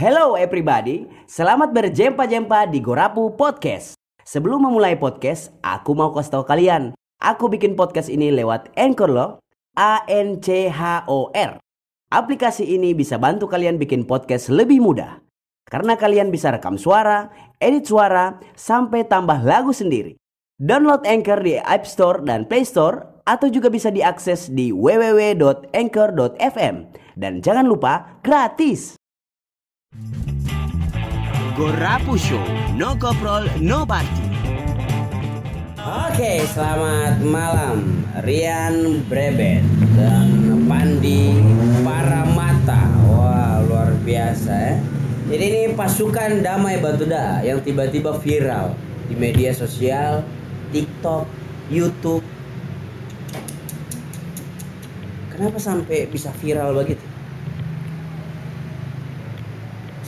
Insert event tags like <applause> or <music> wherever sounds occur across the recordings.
Hello everybody, selamat berjempa-jempa di Gorapu Podcast. Sebelum memulai podcast, aku mau kasih tahu kalian, aku bikin podcast ini lewat Anchor loh, A N C H O R. Aplikasi ini bisa bantu kalian bikin podcast lebih mudah. Karena kalian bisa rekam suara, edit suara, sampai tambah lagu sendiri. Download Anchor di App Store dan Play Store atau juga bisa diakses di www.anchor.fm. Dan jangan lupa gratis. Gorapu Show, no koprol, no party. Oke, selamat malam Rian Brebet dan Pandi Paramata. Wah, luar biasa ya. Jadi ini pasukan damai Batuda yang tiba-tiba viral di media sosial, TikTok, YouTube. Kenapa sampai bisa viral begitu?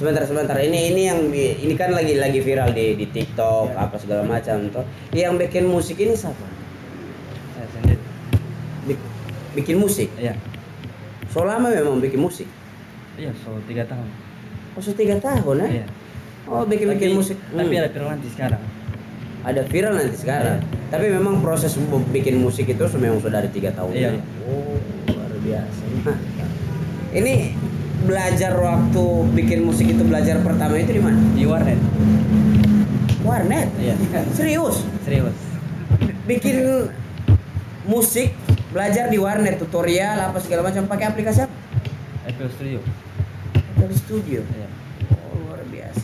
Sebentar, sebentar. Ini ini yang ini kan lagi lagi viral di di TikTok Ya. apa segala macam tuh. Yang bikin musik ini siapa? saya sendiri Bik- bikin musik. iya So lama memang bikin musik. iya so tiga tahun Oh, so tiga tahun ya? iya Oh, bikin-bikin Tapi- musik. tapi Hmm. ada viral nanti sekarang Ada viral nanti sekarang. Tapi memang proses bikin musik itu memang sudah dari tiga tahun. Iya. ya? Oh, luar biasa. Nah, ini belajar waktu bikin musik itu belajar pertama itu di mana? di warnet Warnet. iya Serius. serius Bikin musik belajar di warnet tutorial apa segala macam pakai aplikasi apa? FL Studio Dari studio. iya Oh, luar biasa.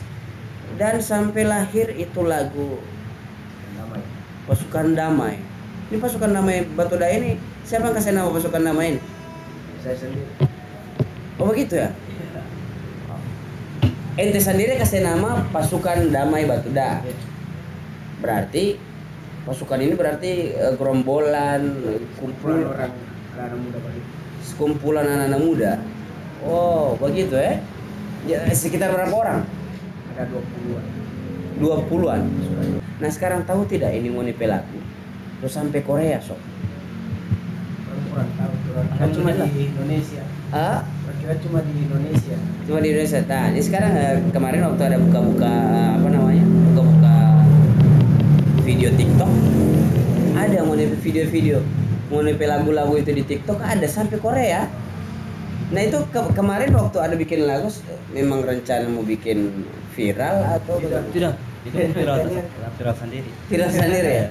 Dan sampai lahir itu lagu Pasukan Damai. Ini pasukan damai Batu Daya ini siapa yang kasih nama pasukan damai ini? saya sendiri Oh begitu ya? Ente sendiri kasih nama pasukan damai Batu Daya. Berarti pasukan ini berarti eh, gerombolan, eh, kumpul orang anak muda sekumpulan anak-anak muda. Oh begitu ya? Ya sekitar berapa orang? ada 20-an 20-an. Nah sekarang tahu tidak ini ngoni pelaku? Terus sampai Korea sok. kurang tahu kurang Kan cuma di Indonesia Ah, kira cuma di Indonesia cuma di Indonesia. Nah, ini sekarang eh, kemarin waktu ada buka-buka eh, apa namanya? Buka-buka video TikTok. Ada ngoni video-video ngoni lagu-lagu itu di TikTok ada sampai Korea. Nah itu ke- kemarin waktu ada bikin lagu memang rencana mau bikin viral atau bagaimana? tidak itu pun <laughs> viral viral sendiri Viral sendiri ya?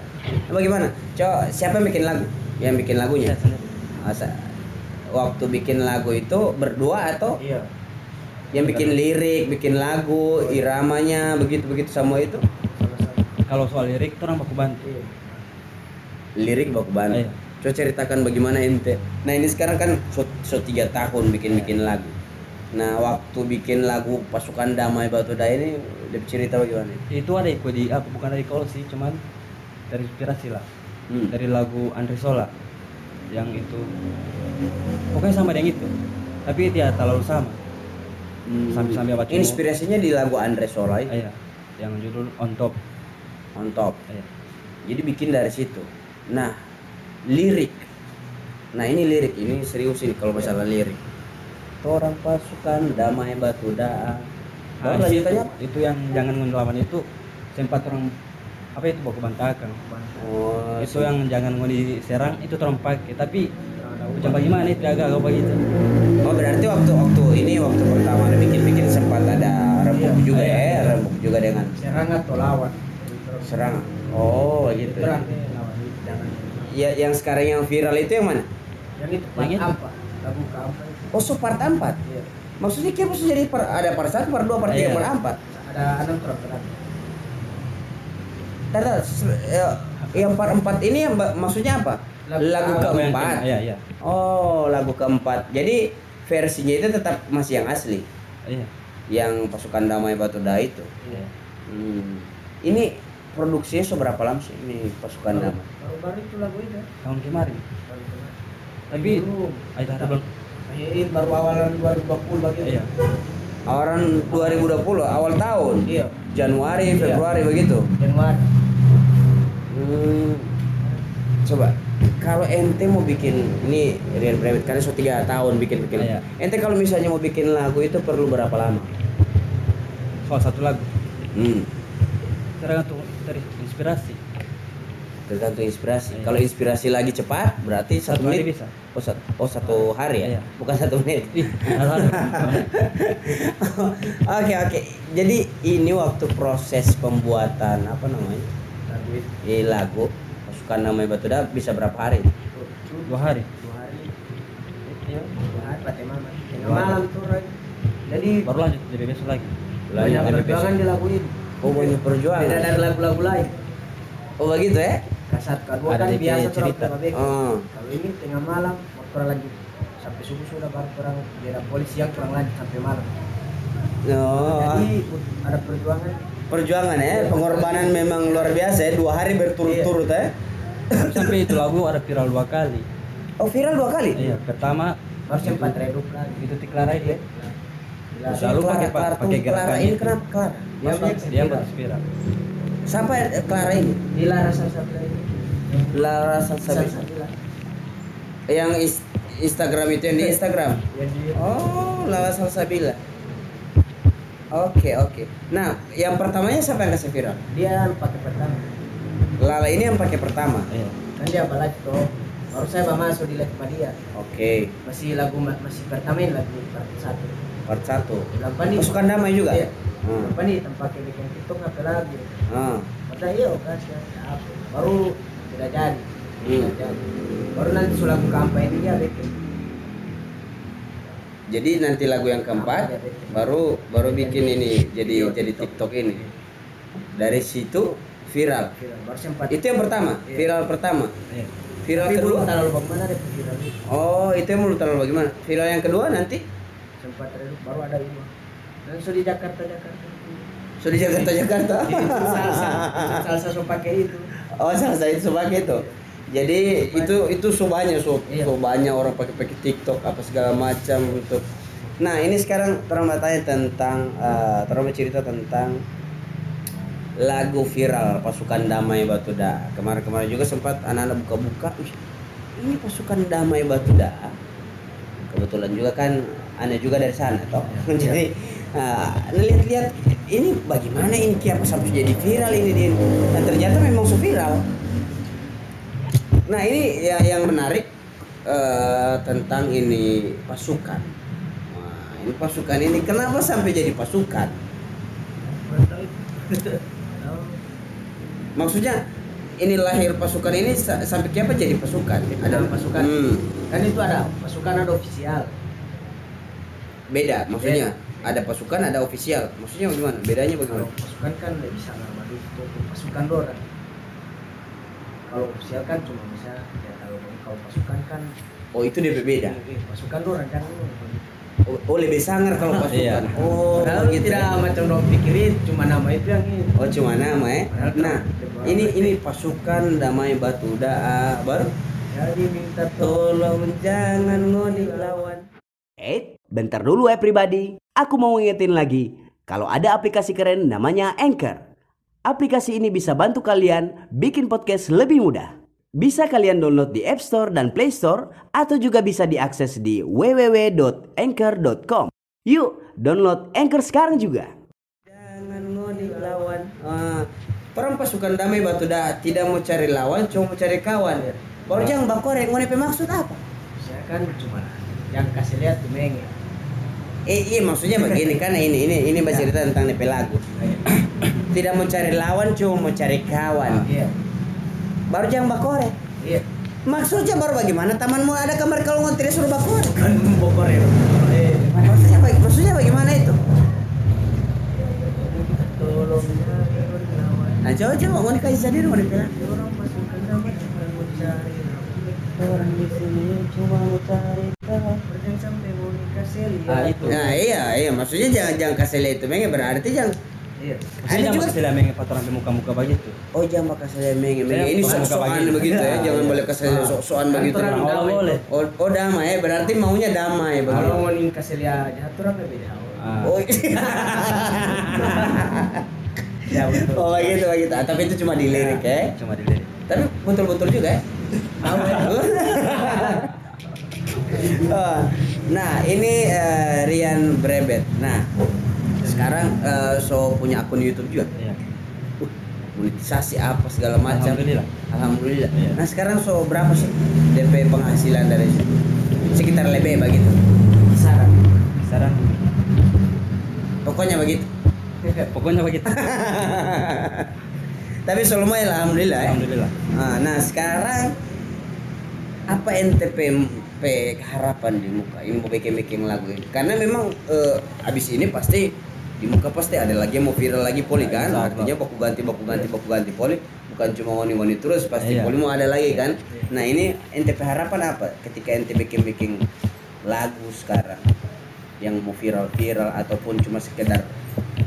Bagaimana? Coba siapa yang bikin lagu? Yang bikin lagunya? saya sendiri Masa waktu bikin lagu itu berdua atau iya yang bikin lirik, bikin lagu, iramanya begitu-begitu semua itu? kalau soal lirik itu orang baku bantu Lirik baku bantu. Iya. Coba ceritakan bagaimana ente. Nah ini sekarang kan so, so tiga tahun bikin-bikin lagu. Nah waktu bikin lagu pasukan damai batu daya ini dia cerita bagaimana? itu ada ikut di apa bukan dari call sih cuman dari inspirasi lah Hmm. dari lagu Andre Sola yang itu pokoknya sama dengan itu tapi tidak terlalu sama Hmm. sambil-sambil apa cuma- Inspirasinya di lagu Andre Solai, iya yang judul on top on top. iya Jadi bikin dari situ. Nah, lirik. Nah, ini lirik, ini serius ini kalau masalah lirik. Orang pasukan damai batu daa. nah, itu, itu yang jangan ngelawan itu sempat orang apa itu baku bantakan Oh, itu yang jangan mau diserang itu orang pakai tapi macam bagaimana itu agak agak begitu Oh, berarti waktu waktu ini waktu pertama ada bikin-bikin sempat ada rembuk Iya, juga iya, ya, iya. rembuk juga dengan serang atau lawan serang. Oh, gitu. ya. Ya, yang sekarang yang viral itu yang mana? yang itu Yang itu? apa lagu apa Oh, so part 4. iya Maksudnya kira maksudnya jadi per, ada part 1, part 2, part 3, Iya. part 4. ada enam terus Tata, eh, yang part 4 ini yang maksudnya apa? Lagu, keempat. iya iya Oh, lagu keempat. Jadi versinya itu tetap masih yang asli, iya yang pasukan damai batu Daya itu. iya Hmm. Ini produksinya seberapa lama sih ini pasukan damai? baru-baru itu lagu itu tahun kemarin tapi ada ada belum Ini baru awalan 2020 bagi iya Orang 2020 awal tahun. Iya. Januari, Februari begitu. Januari. Hmm. Coba kalau ente mau bikin ini Rian Bremet karena so tiga tahun bikin bikin. Iya. Ente kalau misalnya mau bikin lagu itu perlu berapa lama? soal satu lagu Hmm. tergantung dari inspirasi Tergantung inspirasi. Iya. Kalau inspirasi lagi cepat, berarti satu, Satu menit. bisa. Oh, satu, oh, satu hari ya? Iya. Bukan satu menit. <laughs> Oke oke. Jadi ini waktu proses pembuatan apa namanya? Itu Eh, lagu pasukan namanya Batu Dah bisa berapa hari? dua hari dua hari iya dua hari pakai mama tengah malam tuh jadi baru lanjut jadi besok lagi banyak perjuangan besok. di lagu ini Oh banyak perjuangan. beda dari lagu-lagu lain Oh begitu ya? kasat kedua Ada kan biasa cerita. Oh. kalau ini tengah malam waktu lagi sampai subuh sudah baru orang beda polisi yang kurang lanjut sampai malam Oh. jadi ada perjuangan Perjuangan ya, pengorbanan memang luar biasa ya. Dua hari berturut-turut ya. sampai itu lagu ada viral dua kali Oh viral dua kali? iya pertama harus sempat redup kan itu tiklar itu Gila. Selalu pakai- pakai gerakan ini kenapa Clara? Dia dia siapa eh, Clara ini? Sabda ini Lara Salsabila. Salsabila. Yang is- Instagram itu yang di Instagram. Oh, Lala Salsabila. Oke, oke. Nah, yang pertamanya siapa yang kasih viral? dia pakai pertama Lala ini yang pakai pertama. iya kan dia tuh baru saya bawa masuk di sama dia Oke, masih lagu ma- masih pertama ini lagu part satu part satu. apa nih Pasukan damai juga. Iya. Hmm. apa nih tempat yang bikin tiktok apa lagi Ah. kata iya kan apa baru tidak jadi tidak Hmm. jadi baru nanti lagu kampanye ini dia bikin Jadi nanti lagu yang keempat baru baru bikin ini jadi jadi TikTok ini. Dari situ viral. Itu yang pertama, Iya. viral pertama. iya Viral belum kedua. itu Oh, itu yang menurut terlalu bagaimana? Viral yang kedua nanti sempat baru ada dan sudah di Jakarta Jakarta sudah di Jakarta Jakarta. salsa salsa so pakai itu Oh, salah saya itu sebagai itu. Jadi itu itu so banyak so, Iya. orang pakai pakai TikTok apa segala macam untuk. Nah ini sekarang terang tanya tentang uh, terang cerita tentang lagu viral pasukan damai Batu Da. Kemarin-kemarin juga sempat anak-anak buka-buka, "Ih, ini pasukan damai Batu Da. Kebetulan juga kan aneh juga dari sana toh. <laughs> Jadi uh, lihat-lihat ini bagaimana ini apa sampai jadi viral ini dia. Nah ternyata memang viral. Nah ini ya, yang menarik eh, tentang ini pasukan. Wah, ini pasukan ini kenapa sampai jadi pasukan? Maksudnya ini lahir pasukan ini sa- sampai siapa jadi pasukan? Ada pasukan. Hmm, kan itu ada pasukan ada ofisial beda maksudnya. Ada pasukan, ada ofisial. Maksudnya bagaimana? Bedanya bagaimana? kalau pasukan kan nggak bisa itu pasukan dorang kalau ofisial kan cuma bisa ya kalau kalau pasukan kan Oh itu dia beda. eh, pasukan dorang kan Oh, oh, lebih sangar kalau pasukan. Iya. Oh Padahal gitu. tidak macam dong pikirin cuma nama itu yang ini Oh cuma nama ya. Padahal Nah kalau- ini ini pasukan damai batu daa baru jadi minta tolong tolong jangan ngodik lawan. Eh, bentar dulu ya pribadi. Aku mau ngingetin lagi, kalau ada aplikasi keren namanya Anchor. Aplikasi ini bisa bantu kalian bikin podcast lebih mudah. Bisa kalian download di App Store dan Play Store atau juga bisa diakses di www.anchor.com. Yuk, download Anchor sekarang juga. Jangan ngodik lawan. Ah, orang pasukan damai batu daa tidak mau cari lawan, cuma mau cari kawan. Baru jangan bakorek, ngone pe maksud apa? saya kan cuma yang kasih lihat tuh menge Eh, iya maksudnya begini kan ini ini ini bercerita tentang DP lagu. Tidak mau cari lawan, cuma mau cari kawan. iya Baru jangan bakorek. iya Maksudnya baru bagaimana? Tamanmu ada kamar kalau tidak suruh bakorek. kan bokor ya eh Maksudnya, baga- maksudnya bagaimana itu? Nah, coba coba mau dikasih sendiri mau dibilang. orang di sini cuma mau cari sampai mau dikasih. Ah, itu. Nah iya iya maksudnya jangan jangan kasih itu memang berarti jangan Iya. Maksudnya juga- kasih mengen patoran di muka-muka begitu oh jangan kasih lihat memang Saya ini sok-sokan begitu. ya Iya, jangan iya. boleh kasih Ah. sok-sokan begitu. Oh, damai. boleh. Oh, oh damai ya berarti maunya damai Kalau begitu. mau dikasih lihat, aturan beda. Oh, <laughs> Ya betul. oh begitu begitu. Ah, tapi itu cuma di lirik ya. cuma dilirik Tapi betul-betul juga ya. <laughs> Nah ini eh, Rian Brebet. Nah sekarang eh, so punya akun YouTube juga. Iya. Uh, monetisasi apa segala macam. Alhamdulillah. Alhamdulillah. Iya. Nah sekarang so berapa sih DP penghasilan dari situ? Sekitar lebih begitu. kisaran Sekarang Pokoknya begitu. <laughs> pokoknya begitu. <laughs> Tapi lah, alhamdulillah. ya. Alhamdulillah. Nah, nah sekarang apa NTP pe harapan di muka ini mau bikin bikin lagu ini karena memang eh, abis ini pasti di muka pasti ada lagi yang mau viral lagi poli kan Insya Allah. artinya baku ganti baku ganti baku ganti poli bukan cuma wani wani terus pasti Iya. poli mau ada lagi kan nah ini NTP harapan apa ketika ente bikin bikin lagu sekarang yang mau viral viral ataupun cuma sekedar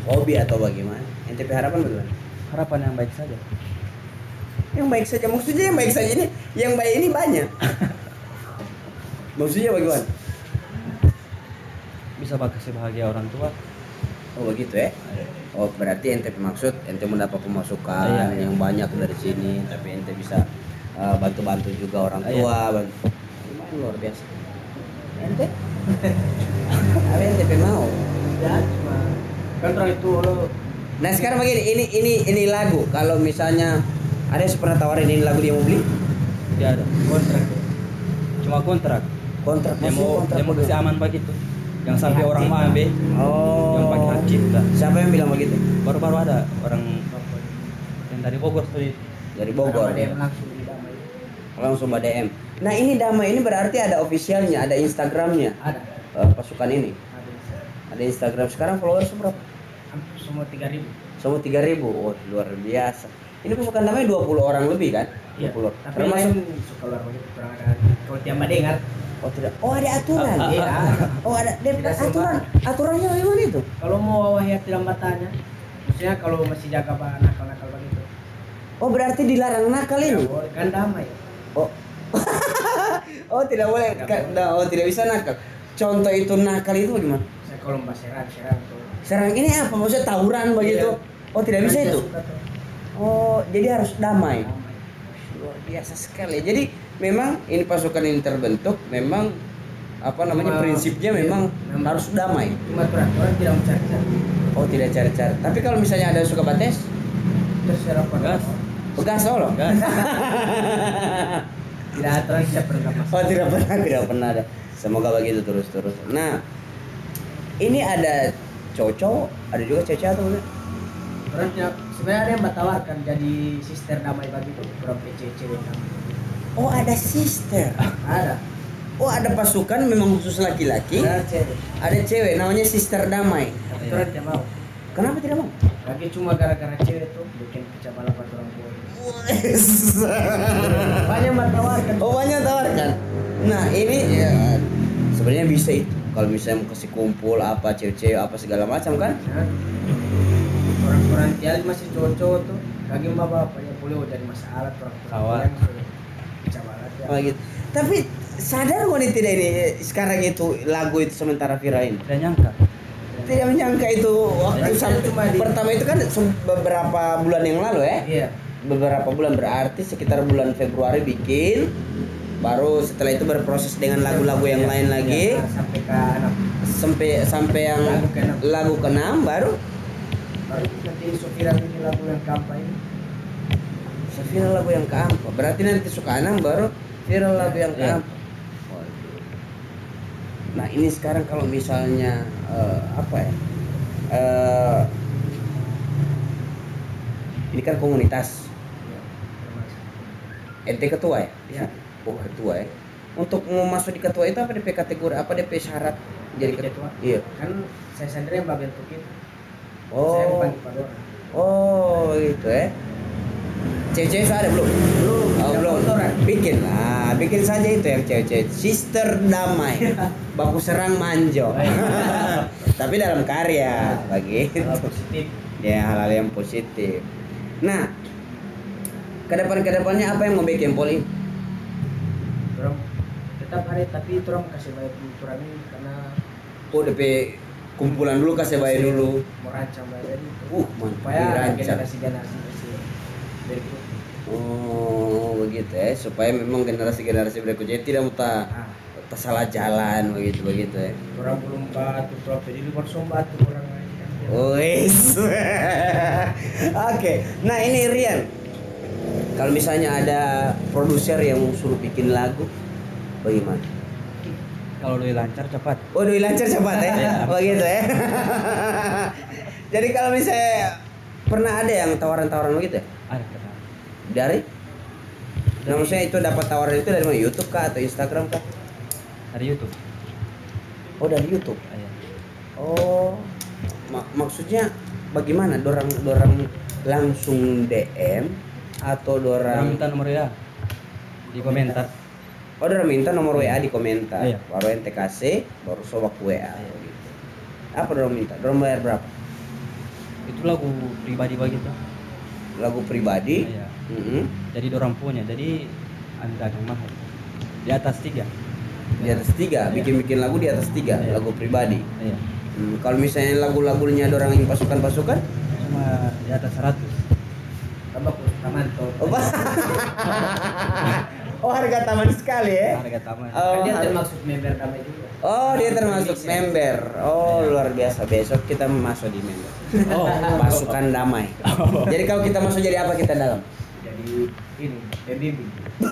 hobi atau bagaimana NTP harapan bagaimana Harapan yang baik saja. yang baik saja maksudnya yang baik saja ini yang baik ini banyak <laughs> maksudnya bagaimana Bisa kasih bahagia orang tua. Oh begitu ya oh berarti ente maksud ente mendapat pemasukan Iya, iya. yang banyak dari sini tapi ente bisa uh, bantu-bantu juga orang Iya. tua bantu. lumayan luar biasa ente <laughs> apa ente mau ya cuma kan itu lo nah sekarang begini ini ini ini lagu kalau misalnya ada yang pernah tawarin ini lagu dia mau beli Tidak ada. kontrak Cuma kontrak. kontrak Dia mau kontrak dia mau kasih aman begitu. Yang sampai orang ambil, oh yang pakai hak cipta. siapa yang bilang begitu Baru-baru ada orang yang dari Bogor tadi. dari Bogor yang langsung di damai langsung mbak DM. Nah ini damai ini berarti ada officialnya, ada Instagramnya ada eh, pasukan ini. ada Ada Instagram sekarang followers berapa? hampir semua tiga ribu Semua 3000 Oh luar biasa. Ini pasukan damai 20 orang lebih kan? 20. Iya. tapi Termasuk kurang ada kalau tiap dengar Oh tidak. Oh ada aturan. Iya. Oh ada Tidak aturan. Aturannya bagaimana itu? kalau mau wahya tidak matanya maksudnya kalau masih jaga nakal-nakal begitu Oh berarti dilarang nakal ya ini. boleh kan damai Oh. <laughs> oh tidak boleh. Tidak Ka- boleh. Oh tidak bisa nakal. Contoh itu nakal itu bagaimana? saya kalau mbak serang serang tuh Serang ini apa? Maksudnya tawuran begitu? Iya. Oh tidak bisa Kan itu? suka. Oh jadi harus damai. Damai. luar biasa sekali jadi memang ini pasukan ini terbentuk memang apa namanya Cuma- prinsipnya iya, memang memang. harus damai. Cuma peraturan tidak mencari-cari oh tidak cari-cari tapi kalau misalnya ada suka bates? Terserah pada Gas. orang. begas solo Gas. <laughs> tidak aturan tidak pernah oh tidak pernah tidak pernah ada. Semoga begitu terus terus nah ini ada cowok ada juga cewek atau enggak? Sebenarnya ada yang tawarkan jadi sister damai begitu berapa cewek damai oh ada sister. Ada. Oh ada pasukan memang khusus laki-laki? Ada cewek. Ada cewek namanya sister damai. Orang tidak mau. Kenapa tidak mau? Lagi cuma gara-gara cewek tuh bikin pecah balapan orang tua. Banyak tawarkan Oh banyak tawarkan. Nah ini ya, sebenarnya bisa itu. Kalau misalnya mau kasih kumpul apa cewek-cewek apa segala macam kan? Nah, orang-orang tiap masih cowok-cowok tuh. Lagi mbak bapak yang boleh jadi masalah orang tua Oh gitu. Tapi sadar wanita tidak ini sekarang itu lagu itu sementara viral ini. Tidak nyangka. Tidak menyangka itu waktu di- pertama itu kan beberapa bulan yang lalu ya. iya Beberapa bulan berarti sekitar bulan Februari bikin baru setelah itu berproses dengan lagu-lagu yang Iya, lain lagi Nah, sampai ke sampai sampai yang Lagu keenam. baru baru nanti Sofira ini lagu yang keempat ini viral lagu yang keempat berarti nanti suka enam baru viral lagu yang Iya. keempat nah ini sekarang kalau misalnya eh, apa ya Eh, ini kan komunitas. Ya, ente ketua ya? Ya oh ketua ya? Untuk mau masuk di ketua itu apa DP kategori apa DP syarat jadi Jadi ketua? ketua? iya. Kan saya sendiri yang itu. Saya oh. bukan orang oh gitu ya. Cewek-cewek sudah ada belum? Belum Oh, belum. Bikin lah, bikin saja itu yang cewek-cewek. Sister damai. Baku serang manjo. <laughs> Tapi dalam karya, begitu. Positif Ya hal-hal yang positif. Nah, ke depan ke depannya apa yang mau bikin poli? orang tetap ada tapi orang kasih bayar dulu ini karena Oh, DP kumpulan dulu kasih bayar dulu. mau rancang bayar itu Uh, mantap. supaya dirancang. generasi generasi masih berikut Oh, begitu ya. Supaya memang generasi-generasi berikutnya tidak mau tak nah tak salah jalan begitu begitu ya. orang belum batu jadi baru batu orang lain kan dia Wes. <laughs> Oke. Nah, ini Rian. Kalau misalnya ada produser yang suruh bikin lagu, bagaimana? Kalau lebih lancar cepat. Oh, doi lancar cepat ya? Iya. <laughs> Oh gitu ya. <laughs> Jadi kalau misalnya pernah ada yang tawaran-tawaran begitu ya? Ada. Dari? Nah, maksudnya itu dapat tawaran itu dari mana? YouTube kah atau Instagram kah? Dari YouTube. Oh, dari YouTube. Iya. Oh, mak- maksudnya bagaimana? Dorang dorang langsung DM atau Orang dorang minta nomor ya di komentar. Oh, dorang minta nomor WA di komentar. Iya. Baru ente kasih, baru sobak WA. Iya. gitu. Apa dorang minta? Dorang bayar berapa? Itu lagu pribadi begitu. Lagu pribadi. Iya. Mm-mm. Jadi orang punya. Jadi agak mahal. Di atas tiga. Di atas tiga, Iya. bikin-bikin lagu di atas tiga, Iya. lagu pribadi. Iya. Hmm, kalau misalnya lagu-lagunya dorang yang pasukan-pasukan, Cuma di atas 100. tambah tuh oh, <laughs> oh harga taman sekali ya? Harga taman. Oh, kan dia termasuk member damai juga Oh, dia termasuk member. Oh, luar biasa. Besok kita masuk di member. Oh. Pasukan damai. Jadi kalau kita masuk jadi apa kita dalam? jadi ini pembimbing <laughs>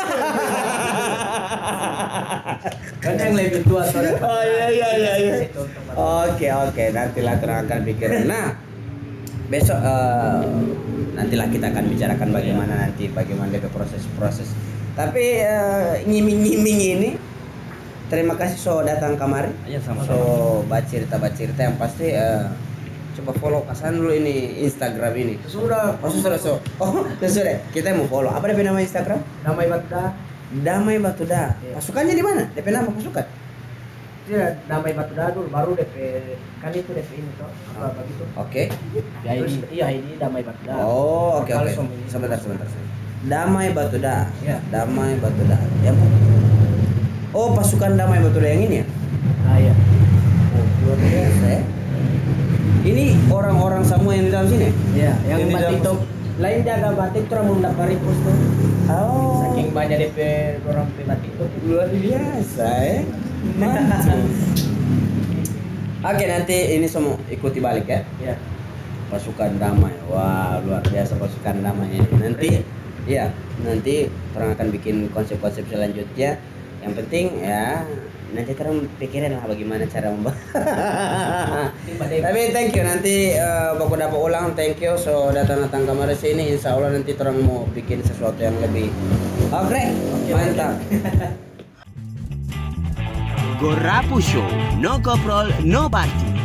kan yang lebih tua soalnya Oh iya iya iya iya. Oke oke, nantilah terang akan pikir. Nah, besok eh, nantilah kita akan bicarakan bagaimana nanti bagaimana proses-proses. Tapi eh, nyiming-nyiming ini terima kasih so datang kemari. Iya sama-sama. So baca cerita baca cerita yang pasti eh, coba follow kasan dulu ini Instagram ini. sudah <laughs> Oh sudah so. Oh sudah. Kita mau follow. Apa DP nama Instagram? damai batda Damai Batuda. Iya. Pasukannya di mana? DP nama pasukan? dia damai batda dulu baru DP kan itu DP ini toh apa begitu Oke. ya ini iya ini damai batda Oh, oke Kalau oke. suami- Sebentar sebentar. sebentar. Damai Batuda. Ya. Damai Batuda. Ya. Pak. Oh, pasukan Damai Batuda yang ini ya? ah iya Oh, luar biasa ya. Ini orang-orang semua yang di dalam sini? iya yang Yang di dalam batik itu lain jaga batik tuh mau dapat repost tuh Oh. saking banyak DP orang batik tuh luar biasa ya. Mantap. Oke, nanti ini semua ikuti balik ya. ya Pasukan damai. Wah, luar biasa pasukan damai ini. Nanti Iya, nanti orang akan bikin konsep-konsep selanjutnya. Yang penting ya nanti terang pikirin lah bagaimana cara membuat. <laughs> Tapi thank you nanti eh, baku dapat ulang thank you so datang datang kamar sini insya Allah nanti orang mau bikin sesuatu yang lebih oke mantap. Gorapu Show, no koprol, no party.